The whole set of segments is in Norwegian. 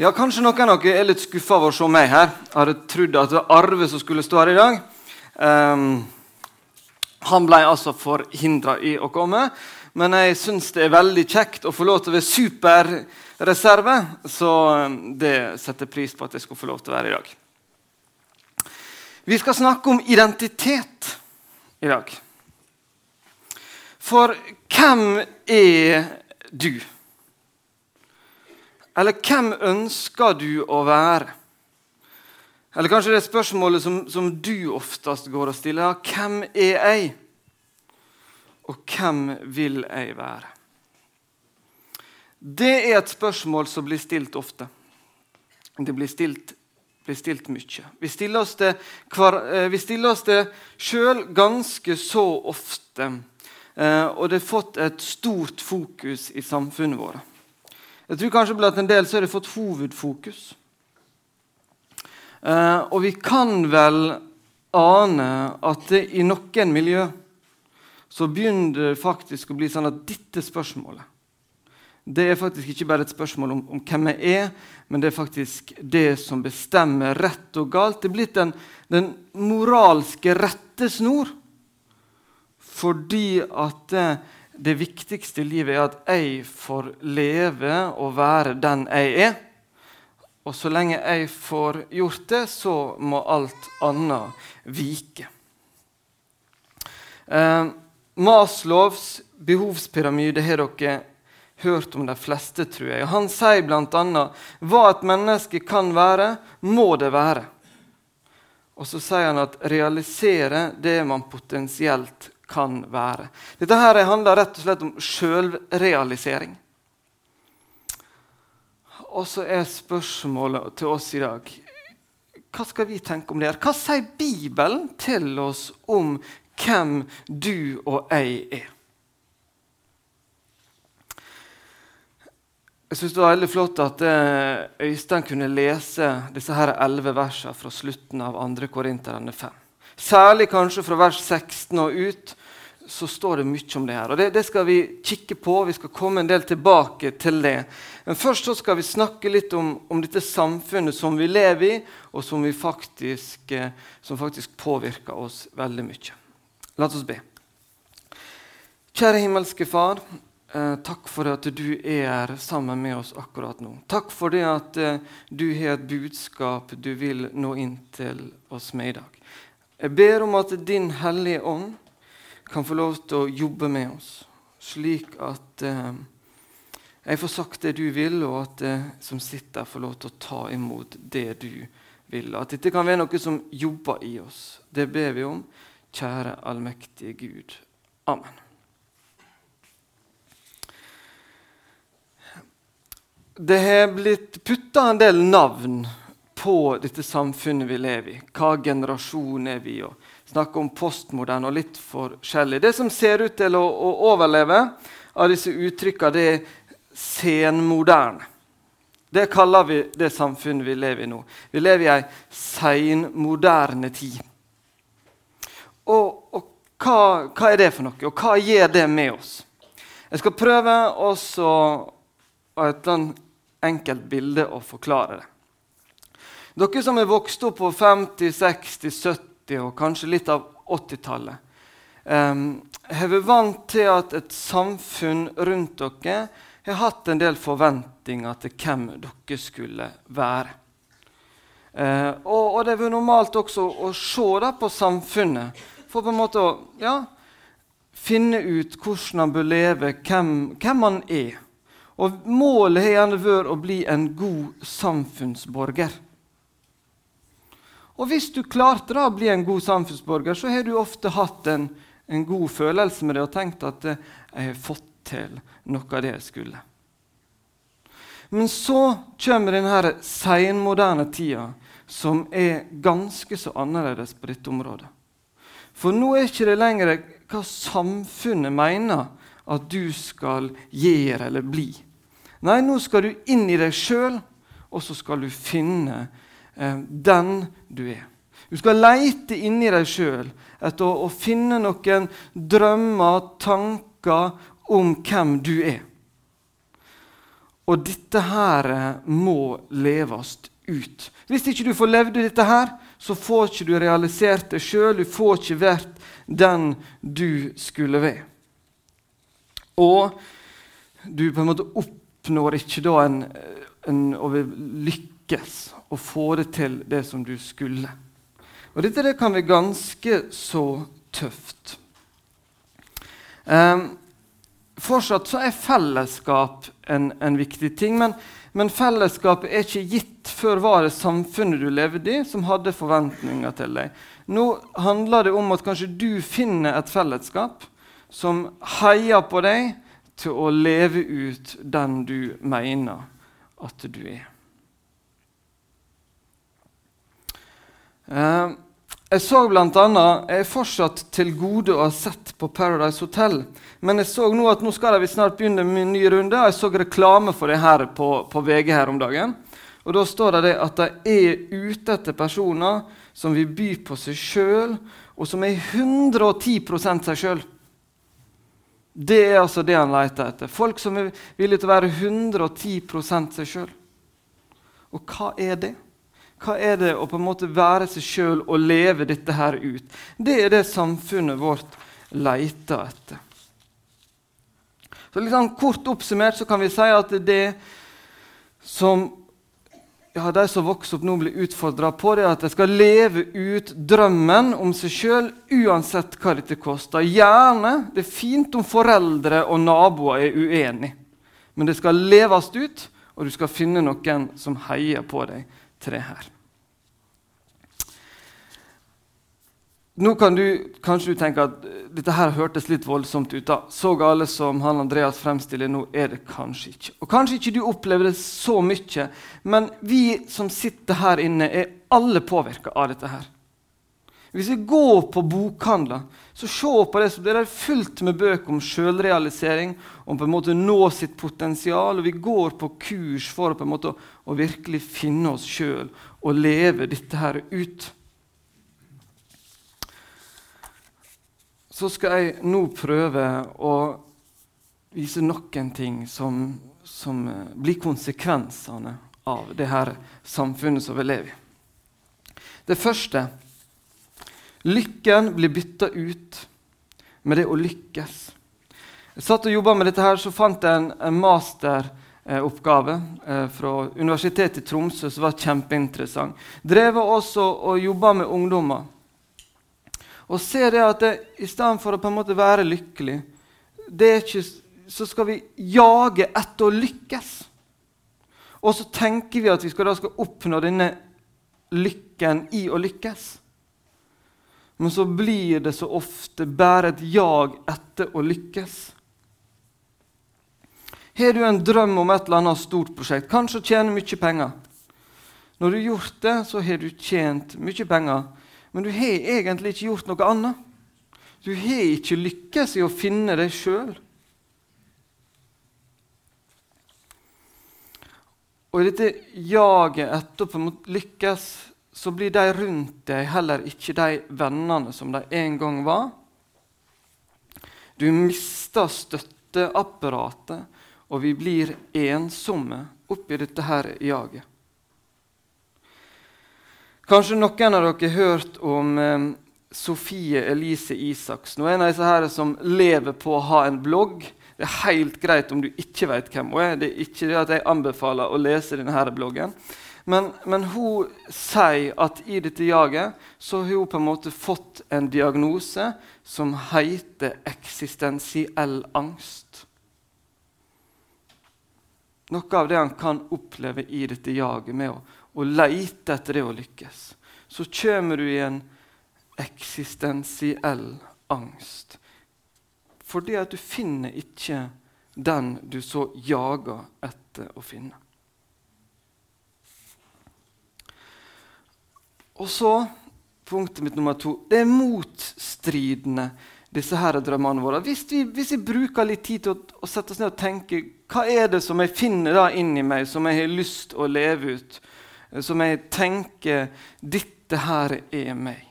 Ja, Kanskje noen av dere er litt skuffa over å se meg her. Jeg hadde trodd at det var Arve som skulle stå her i dag. Um, han ble altså forhindra i å komme. Men jeg syns det er veldig kjekt å få lov til å være superreserve, så ehm, det setter pris på at jeg skulle få lov til å være i dag. Vi skal snakke om identitet i dag. For hvem er du? Eller hvem ønsker du å være? Eller kanskje det er spørsmålet som, som du oftest går og stiller. Hvem er jeg? Og hvem vil jeg være? Det er et spørsmål som blir stilt ofte. Det blir stilt, blir stilt mye. Vi stiller oss det, eh, sjøl ganske så ofte. Eh, og det har fått et stort fokus i samfunnet vårt. Jeg tror kanskje blant en del så har det fått hovedfokus. Eh, og vi kan vel ane at det i noen miljø så begynner det faktisk å bli sånn at dette spørsmålet det er faktisk ikke bare et spørsmål om, om, hvem jeg er, men det er faktisk det som bestemmer rett og galt. Det er blitt den, den moralske rettesnor fordi at det, det viktigste i livet er at jeg får leve og være den jeg er. Og så lenge jeg får gjort det, så må alt annet vike. Eh, Maslows behovspyramide har dere hørt om de fleste, tror jeg. Han sier bl.a.: Hva et menneske kan være, må det være. Og så sier han at realisere det man potensielt kan være. Dette her handler rett og slett om sjølrealisering. Og så er spørsmålet til oss i dag hva skal vi tenke om det? her? Hva sier Bibelen til oss om hvem du og jeg er? Jeg synes Det var veldig flott at eh, Øystein kunne lese disse her elleve versene fra slutten av 2. Korinterne 5. Særlig kanskje fra vers 16 og ut, så står det mye om det her. Og det, det, skal vi kikke på. Vi skal komme en del tilbake til det. Men først så skal vi snakke litt om, om dette samfunnet som vi lever i, og som, faktisk, eh, som faktisk påvirker oss veldig mye. La oss be. Kjære himmelske Far. Eh, takk for at du er sammen med oss akkurat nå. Takk for det at eh, du har et budskap du vil nå inn til oss med i dag. Jeg ber om at Din Hellige Ånd kan få lov til å jobbe med oss, slik at eh, jeg får sagt det du vil, og at det som sitter, får lov til å ta imot det du vil. At dette kan være noe som jobber i oss. Det ber vi om. Kjære allmektige Gud. Amen. Det har blitt putta en del navn på dette samfunnet vi lever i. Hva generasjon er vi? og snakke om postmoderne og litt forskjellig. Det som ser ut til å, å overleve av disse uttrykkene, det er senmoderne. Det kaller vi det samfunnet vi lever i nå. Vi lever i ei seinmoderne tid. Og, og hva, hva, er det for noe, og hva gjør det med oss? Jeg skal prøve også av et enkelt bilde å forklare det. Dere som er vokst opp på 50-, 60-, 70- og kanskje litt av 80-tallet, um, har vært vant til at et samfunn rundt dere har hatt en del forventninger til hvem dere skulle være. Uh, og, og, det er normalt også å se da, på samfunnet for på en måte å ja, finne ut hvordan man bør leve, hvem, hvem man er. Og målet har gjerne vært å bli en god samfunnsborger. Og hvis du klarte da å bli en god samfunnsborger, så har du ofte hatt en, en god følelse med det og tenkt at eh, jeg har fått til noe av det jeg skulle. Men så kommer denne seinmoderne tida, som er ganske så annerledes på dette området. For nå er ikke det lenger hva samfunnet mener at du skal gjøre eller bli. Nei, nå skal du inn i deg sjøl, og så skal du finne den du er. Du skal leite inni deg sjøl etter å, å, finne noen drømmer, tanker om hvem du er. Og dette her må leves ut. Hvis ikke du får levd dette her, så får ikke du realisert det sjøl. Du får ikke vært den du skulle være. Og du på en måte oppnår ikke da en, en, å lykkes og få det til det som du skulle. Og dette det kan være ganske så tøft. Um, fortsatt så er fellesskap en, en viktig ting, men, men, fellesskapet er ikke gitt før var det samfunnet du levde i, som hadde forventninger til deg. Nå handler det om at kanskje du finner et fellesskap som heier på deg til å leve ut den du mener at du er. Uh, jeg så annet, jeg er fortsatt til gode å ha sett på Paradise Hotel. Men jeg så nå at nå skal vi snart begynne med en ny runde. og Jeg så reklame for det her på, på VG her om dagen. Og Da står det at de er ute etter personer som vil by på seg sjøl, og som er 110 seg sjøl. Det er altså det han leter etter. Folk som er villige til å være 110 seg sjøl. Og hva er det? Hva er det å på en måte være seg sjøl og leve dette her ut? Det er det samfunnet vårt leter etter. Så litt sånn Kort oppsummert så kan vi si at det som ja, de som vokser opp nå, blir utfordra på, det er at de skal leve ut drømmen om seg sjøl uansett hva dette koster. Gjerne. Det er fint om foreldre og naboer er uenige, men det skal leves ut, og du skal finne noen som heier på deg til her. Nå kan du kanskje du tenke at dette her hørtes litt voldsomt ut. da. Så gale som han Andreas fremstiller nå, er det kanskje ikke. Og Kanskje ikke du opplever det så mye, men vi som sitter her inne, er alle påvirka av dette her. Hvis vi går på bokhandler, så se på det som det er fullt med bøker om sjølrealisering, om på en måte å nå sitt potensial. og Vi går på kurs for på en måte å virkelig finne oss sjøl og leve dette her ut. Så skal jeg nå prøve å vise noen ting som, som blir konsekvensene av det her samfunnet som vi lever i. Det første Lykken blir bytta ut med det å lykkes. Jeg satt og jobba med dette, her, så fant jeg en, en masteroppgave eh, fra Universitetet i Tromsø som var kjempeinteressant. Drevet også og jobba med ungdommer. Og ser det at det, i stedet for å på en måte være lykkelig, ikke, så skal vi jage etter å lykkes. Og så tenker vi at vi skal, da skal oppnå denne lykken i å lykkes. Men så blir det så ofte bare et jag etter å lykkes. Har du en drøm om et eller annet stort prosjekt, kanskje tjene mye penger? Når du har gjort det, så har du tjent mye penger, men du har egentlig ikke gjort noe annet. Du har ikke lykkes i å finne deg sjøl. Og i dette jaget etter å lykkes så blir de rundt deg heller ikke de vennene som de en gang var. Du mister støtteapparatet, og vi blir ensomme oppi dette her jaget. Kanskje noen av dere har hørt om eh, Sofie Elise Isaksen. Hun er en av disse her som lever på å ha en blogg. Det er helt greit om du ikke vet hvem hun er. Det er ikke det at jeg anbefaler å lese denne bloggen. Men, men, hun sier at i dette jaget så har hun på en måte fått en diagnose som heter eksistensiell angst. Noe av det han kan oppleve i dette jaget med å, å leite etter det å lykkes. Så kommer du i en eksistensiell angst. Fordi at du finner ikke den du så jager etter å finne. Og så punktet mitt nummer to. Det er motstridende, disse her drømmene våre. Hvis vi, hvis vi bruker litt tid til å, å, sette oss ned og tenke hva er det som jeg finner da inni meg, som jeg har lyst å leve ut, som jeg tenker dette her er meg.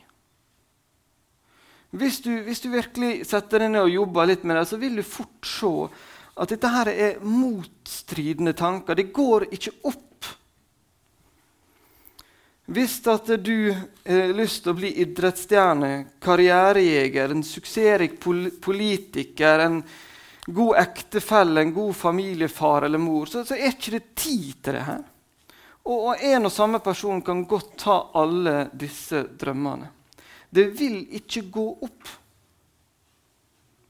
Hvis du, hvis du virkelig setter deg ned og jobber litt med det, så vil du fort se at dette her er motstridende tanker. Det går ikke opp. Hvis at du har lyst til å bli idrettsstjerne, karrierejeger, en suksessrik politiker, en god ektefelle, en god familiefar eller mor, så, så er ikke det tid til det her. Og, og en og samme person kan godt ta alle disse drømmene. Det vil ikke gå opp.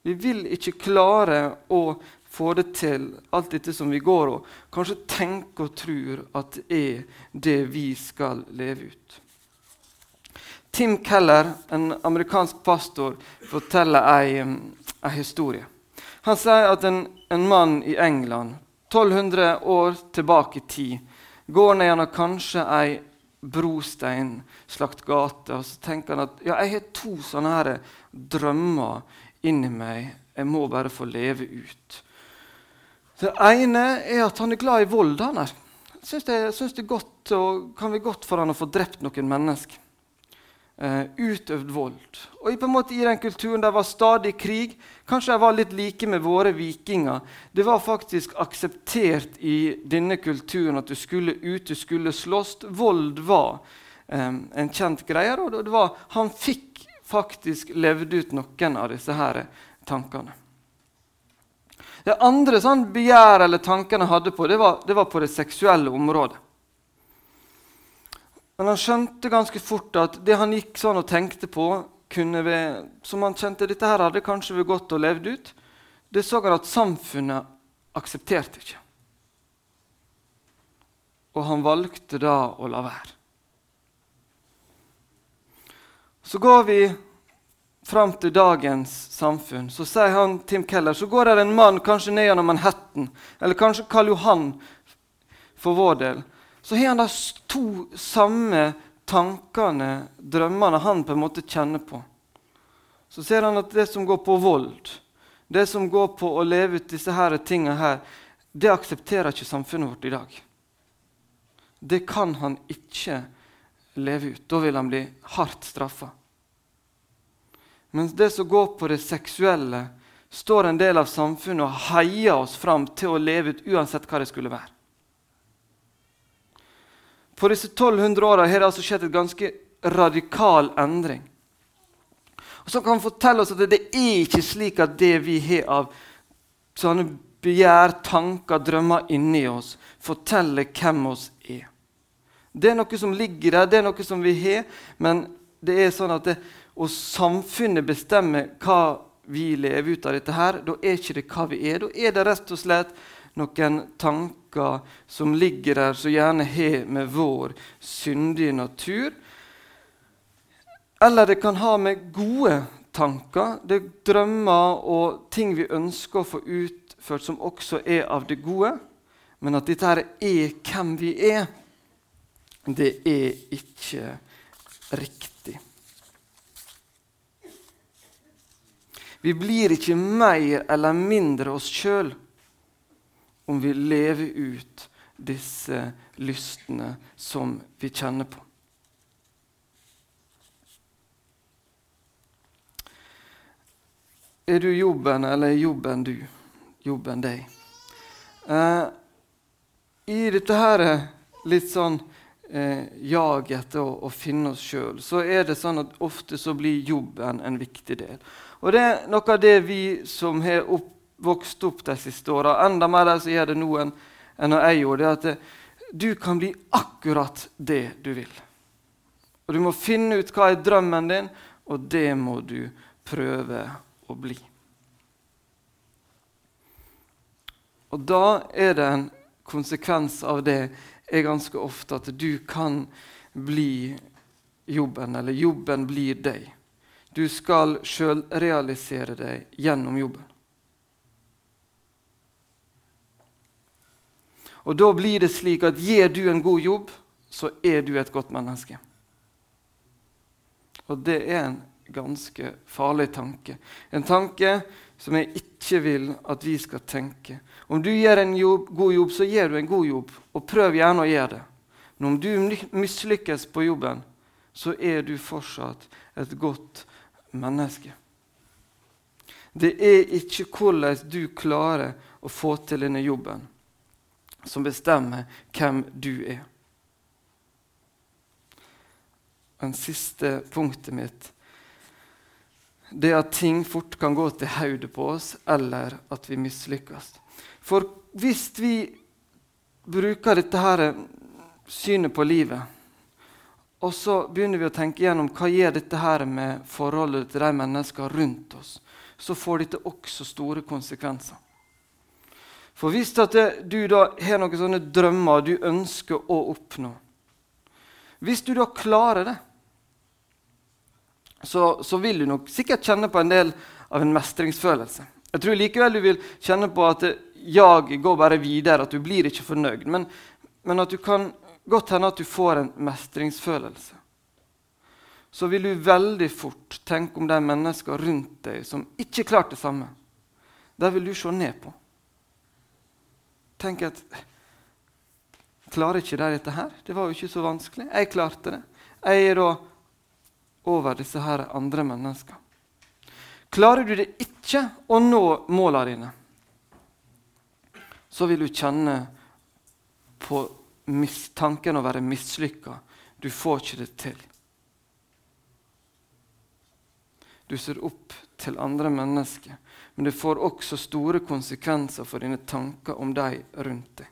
Vi vil ikke klare å få det til, alt dette som vi går og kanskje tenker og tror at det er det vi skal leve ut. Tim Keller, en amerikansk pastor, forteller en historie. Han sier at en, en, mann i England 1200 år tilbake i tid går ned gjennom kanskje ei brosteinslagt gate og så tenker han at ja, jeg har to sånne her drømmer inni meg. Jeg må bare få leve ut. Det ene er at han er glad i vold. han er. Syns det, syns det godt, og kan være godt for han å få drept noen mennesker. Uh, utøvd vold. Og på en måte I den kulturen der var stadig krig. Kanskje jeg var litt like med våre vikinger. Det var faktisk akseptert i denne kulturen at du skulle ut, du skulle slåss. Vold var um, en kjent greie. og det var, Han fikk faktisk levd ut noen av disse her tankene. Det andre sånn begjæret eller tankene hadde på, det var, det var på det seksuelle området. Men han skjønte ganske fort at det han gikk sånn og tenkte på, vi, som han kjente dette her hadde kanskje vi gått og levd ut, det så han at samfunnet aksepterte ikke. Og han valgte da å la være. Så går vi fram til dagens samfunn, så sier han Tim Keller, så går det en mann kanskje ned gjennom Manhattan, eller kanskje Karl Johan for vår del. Så har han de to samme tankene, drømmene, han på en måte kjenner på. Så ser han at det som går på vold, det som går på å leve ut disse her tingene her, det aksepterer ikke samfunnet vårt i dag. Det kan han ikke leve ut. Da vil han bli hardt straffa. Mens det som går på det seksuelle, står en del av samfunnet og heier oss fram til å leve ut uansett hva det skulle være. På disse 1200 åra har det altså skjedd et ganske radikal endring. Og Så kan fortelle oss at det er ikke slik at det vi har av sånne begjær, tanker, drømmer inni oss, forteller hvem oss er. Det er noe som ligger der, det er noe som vi har, men det er sånn at det, og samfunnet bestemmer hva vi lever ut av dette, her, da er ikke det hva vi er. Da er det rett og slett noen tanker som ligger der, som gjerne har med vår syndige natur. Eller det kan ha med gode tanker. Det er drømmer og ting vi ønsker å få utført, som også er av det gode. Men at dette her er hvem vi er, det er ikke riktig. Vi blir ikke mer eller mindre oss sjøl om vi lever ut disse lystene som vi kjenner på. Er du jobben, eller er jobben du? Jobben deg? Eh, I dette her litt sånn eh, jag etter å, å finne oss sjøl, så er det sånn at ofte så blir jobben en viktig del. Og det er noe av det vi som har opp, vokst opp de siste åra, enda mer de som gjør det nå enn, en jeg gjorde, det er at det, du kan bli akkurat det du vil. Og Du må finne ut hva er drømmen din, og det må du prøve å bli. Og da er det en konsekvens av det er ganske ofte at du kan bli jobben, eller jobben blir deg. Du skal sjølrealisere deg gjennom jobben. Og Da blir det slik at gir du en god jobb, så er du et godt menneske. Og det er en ganske farlig tanke. En tanke som jeg ikke vil at vi skal tenke. Om du gjør en jobb, god jobb, så gjør du en god jobb, og prøv gjerne å gjøre det. Men om du mislykkes på jobben, så er du fortsatt et godt menneske. Det er ikke hvordan du klarer å få til denne jobben, som bestemmer hvem du er. En siste punktet mitt det at ting fort kan gå til hodet på oss, eller at vi mislykkes. For hvis vi bruker dette her synet på livet, og så begynner vi å tenke gjennom hva gjør dette her med forholdet til de menneskene rundt oss, så får dette også store konsekvenser. For hvis du da har noen sånne drømmer du ønsker å oppnå Hvis du da klarer det, så, så, vil du nok sikkert kjenne på en del av en mestringsfølelse. Jeg tror likevel du vil kjenne på at 'jeg går bare videre, at du blir ikke fornøyd. Men, men at du kan godt hende at du får en mestringsfølelse. Så vil du veldig fort tenke om de menneskene rundt deg som ikke klarte det samme. Der vil du se ned på. Tenk at Klarer ikke de dette her? Det var jo ikke så vanskelig. Jeg klarte det. Jeg er da over disse her andre menneskene. Klarer du det ikke å nå målene dine, så vil du kjenne på tanken å være mislykka. Du får ikke det til. Du ser opp til andre mennesker, men det får også store konsekvenser for dine tanker om de rundt deg.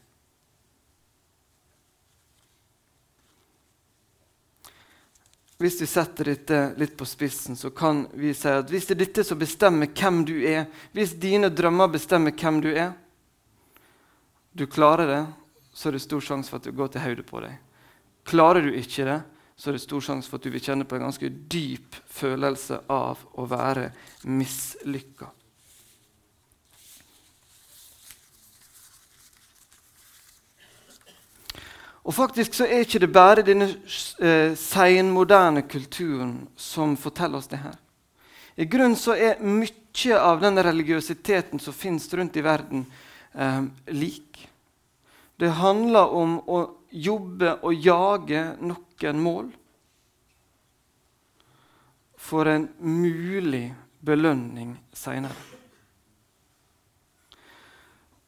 Hvis vi setter dette litt på spissen, så kan vi si at hvis det er dette som bestemmer hvem du er, hvis dine drømmer bestemmer hvem du er, du klarer det, så er det stor sjanse for at du går til hodet på deg. Klarer du ikke det, så er det stor sjanse for at du vil kjenne på en ganske dyp følelse av å være mislykka. Og faktisk så er ikke det bare denne eh, seinmoderne kulturen som forteller oss det her. I grunnen så er mye av den religiøsiteten som finnes rundt i verden, eh, lik. Det handler om å jobbe og jage noen mål for en mulig belønning seinere.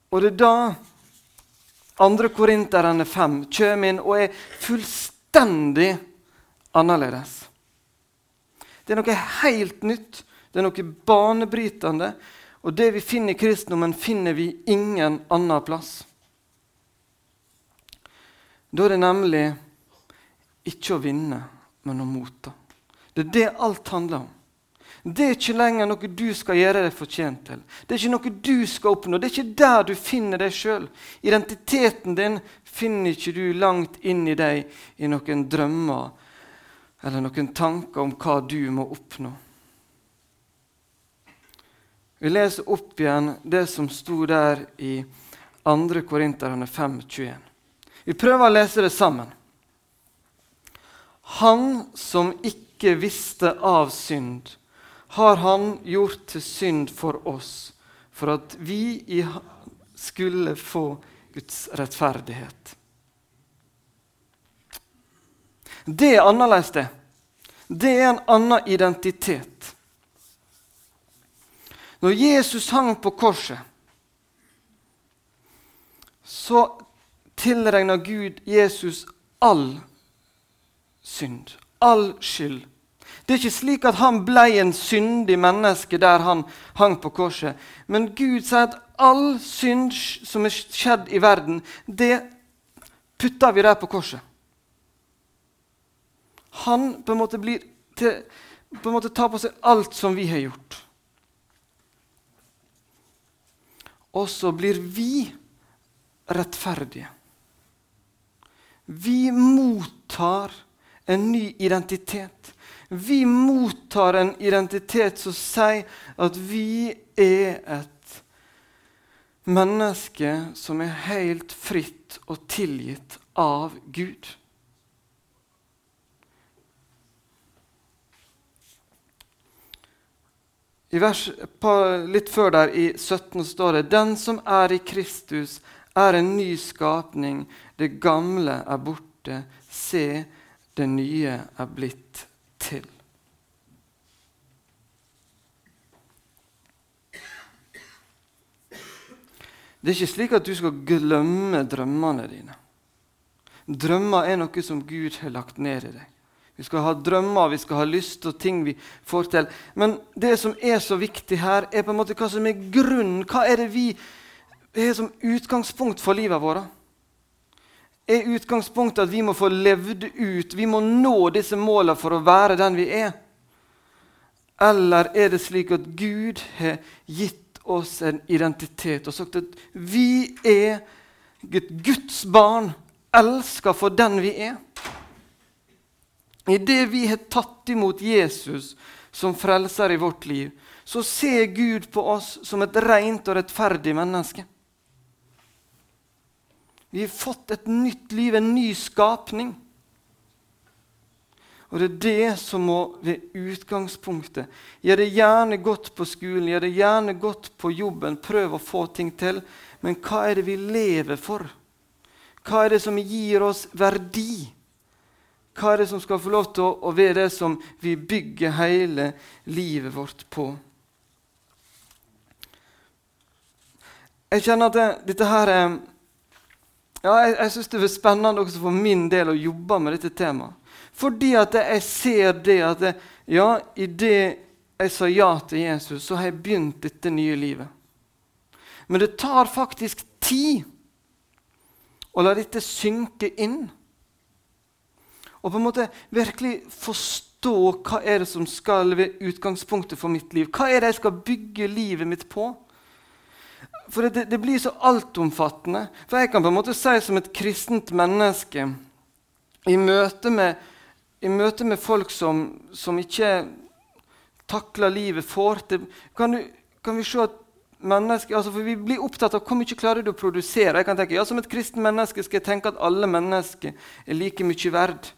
Og det er da 2. Korinterne 5 kommer inn og er fullstendig annerledes. Det er noe helt nytt, det er noe banebrytende. Og det vi finner i kristendommen, finner vi ingen annen plass. Da er det nemlig ikke å vinne, men å motta. Det er det alt handler om. Det er ikke lenger noe du skal gjøre deg fortjent til. Det er ikke noe du skal oppnå. Det er ikke der du finner deg sjøl. Identiteten din finner ikke du langt inn i deg i noen drømmer eller noen tanker om hva du må oppnå. Vi leser opp igjen det som sto der i 2. Korinterne 5,21. Vi prøver å lese det sammen. Han som ikke visste av synd, har han gjort til synd for oss, for at vi skulle få Guds rettferdighet. Det er annerledes, det. Det er en annen identitet. Når Jesus hang på korset, så tilregna Gud Jesus all synd, all skyld. Det er ikke slik at han ble en syndig menneske der han hang på korset. Men Gud sier at all synd som er skjedd i verden, det putter vi der på korset. Han på en måte blir til, på en måte tar på seg alt som vi har gjort. Og så blir vi rettferdige. Vi mottar en ny identitet. Vi mottar en identitet som sier at vi er et menneske som er helt fritt og tilgitt av Gud. I vers, Litt før der, i 17, står det Den som er i Kristus, er en ny skapning. Det gamle er borte. Se, det nye er blitt til. Det er ikke slik at du skal glemme drømmene dine. Drømmer er noe som Gud har lagt ned i deg. Vi skal ha drømmer, vi skal ha lyst og ting vi får til. Men det som er så viktig her, er på en måte hva som er grunnen. Hva er det vi har som utgangspunkt for livet vårt? Er utgangspunktet at vi må få levd ut, vi må nå disse målene for å være den vi er? Eller er det slik at Gud har gitt oss en identitet og sagt at vi er et Guds barn, elska for den vi er. Idet vi har tatt imot Jesus som frelser i vårt liv, så ser Gud på oss som et rent og rettferdig menneske. Vi har fått et nytt liv, en ny skapning. Og det er det som må ved utgangspunktet. Gjør det gjerne godt på skolen, gjør det gjerne godt på jobben, prøv å få ting til. Men hva er det vi lever for? Hva er det som gir oss verdi? Hva er det som skal få lov til å være det som vi bygger hele livet vårt på? Jeg kjenner at det, dette her er ja, Jeg, jeg syns det er spennende også for min del å jobbe med dette temaet. Fordi at jeg ser det at det, ja, idet jeg sa ja til Jesus, så har jeg begynt dette nye livet. Men det tar faktisk tid å la dette synke inn. Og på en måte virkelig forstå hva er det som skal være utgangspunktet for mitt liv. Hva er det jeg skal bygge livet mitt på? For det, det blir så altomfattende. For jeg kan på en måte si som et kristent menneske i møte med i møte med folk som, som ikke takler livet, får til kan, kan, vi se at mennesker, altså for Vi blir opptatt av hvor mye klarer du å produsere. Jeg kan tenke, ja, Som et kristent menneske skal jeg tenke at alle mennesker er like mye verd.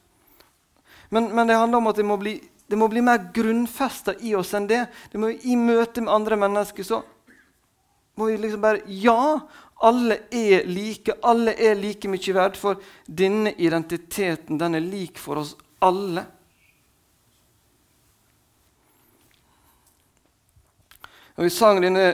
Men, men det handler om at det må bli, det må bli mer grunnfesta i oss enn det. det må, I møte med andre mennesker så må vi liksom bare Ja, alle er like. Alle er like mye verdt, for denne identiteten den er lik for oss alle. Og Vi sang denne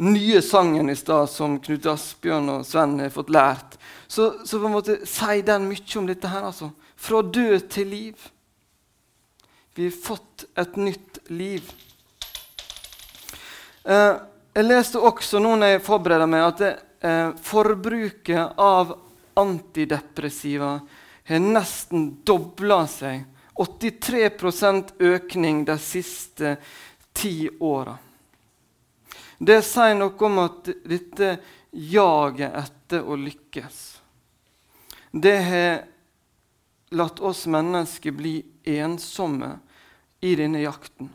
nye sangen i stad som Knut Asbjørn og Sven har fått lært. Så, så på en måte sier den mye om dette her. altså. Fra død til liv. Vi har fått et nytt liv. Eh, jeg leste også nå når jeg forbereder meg, at det, eh, forbruket av antidepressiva har nesten dobla seg. 83% økning de siste ti åra. Det sier noe om at dette jaget etter å lykkes Det har latt oss mennesker bli ensomme i denne jakten.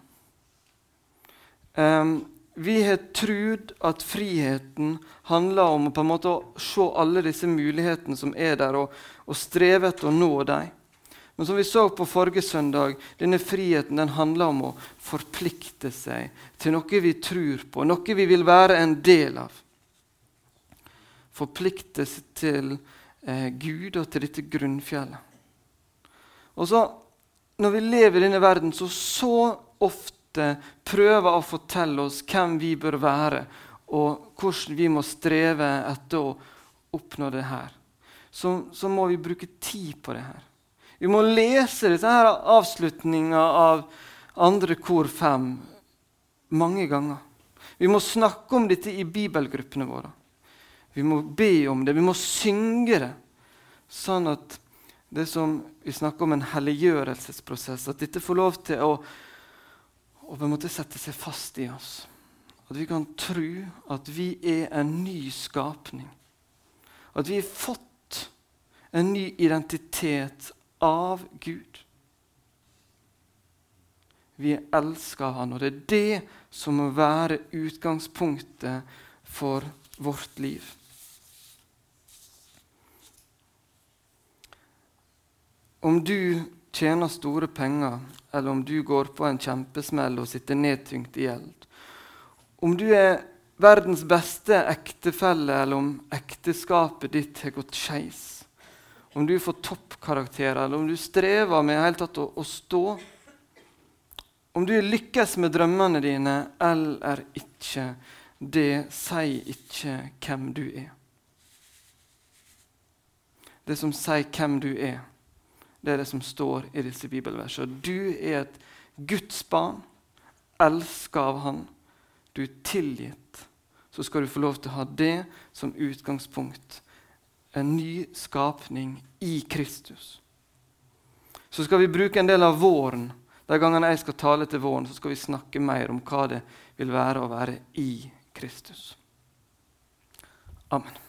Um, vi har trodd at friheten handler om å på en måte se alle disse mulighetene som er der, og, og streve etter å nå dem. Men som vi så på forrige søndag, denne friheten den handler om å forplikte seg til noe vi tror på, noe vi vil være en del av. Forplikte seg til eh, Gud og til dette grunnfjellet. Og så, Når vi lever i denne verden, så så ofte prøver å fortelle oss hvem vi bør være, og hvordan vi må streve etter å oppnå det her, så, så må vi bruke tid på det her. Vi må lese her avslutninga av andre kor fem mange ganger. Vi må snakke om dette i bibelgruppene våre. Vi må be om det, vi må synge det. Sånn at det som vi snakker om en helliggjørelsesprosess, at dette får lov til å, å på en måte sette seg fast i oss. At vi kan tro at vi er en ny skapning. At vi har fått en ny identitet av Gud. Vi er elska av Han, og det er det som må være utgangspunktet for vårt liv. Om du tjener store penger, eller om du går på en kjempesmell og sitter nedtyngt i gjeld, om du er verdens beste ektefelle, eller om ekteskapet ditt har gått skeis. Om du får toppkarakterer, eller om du strever med helt tatt å, å stå. Om du lykkes med drømmene dine eller ikke. det sier ikke hvem du er. Det som sier hvem du er, det er det som står i disse bibelversene. Du er et Guds barn, elska av Han. Du er tilgitt. Så skal du få lov til å ha det som utgangspunkt. En ny skapning i Kristus. Så skal vi bruke en del av våren. De gangene jeg skal tale til våren, så skal vi snakke mer om hva det vil være å være i Kristus. Amen.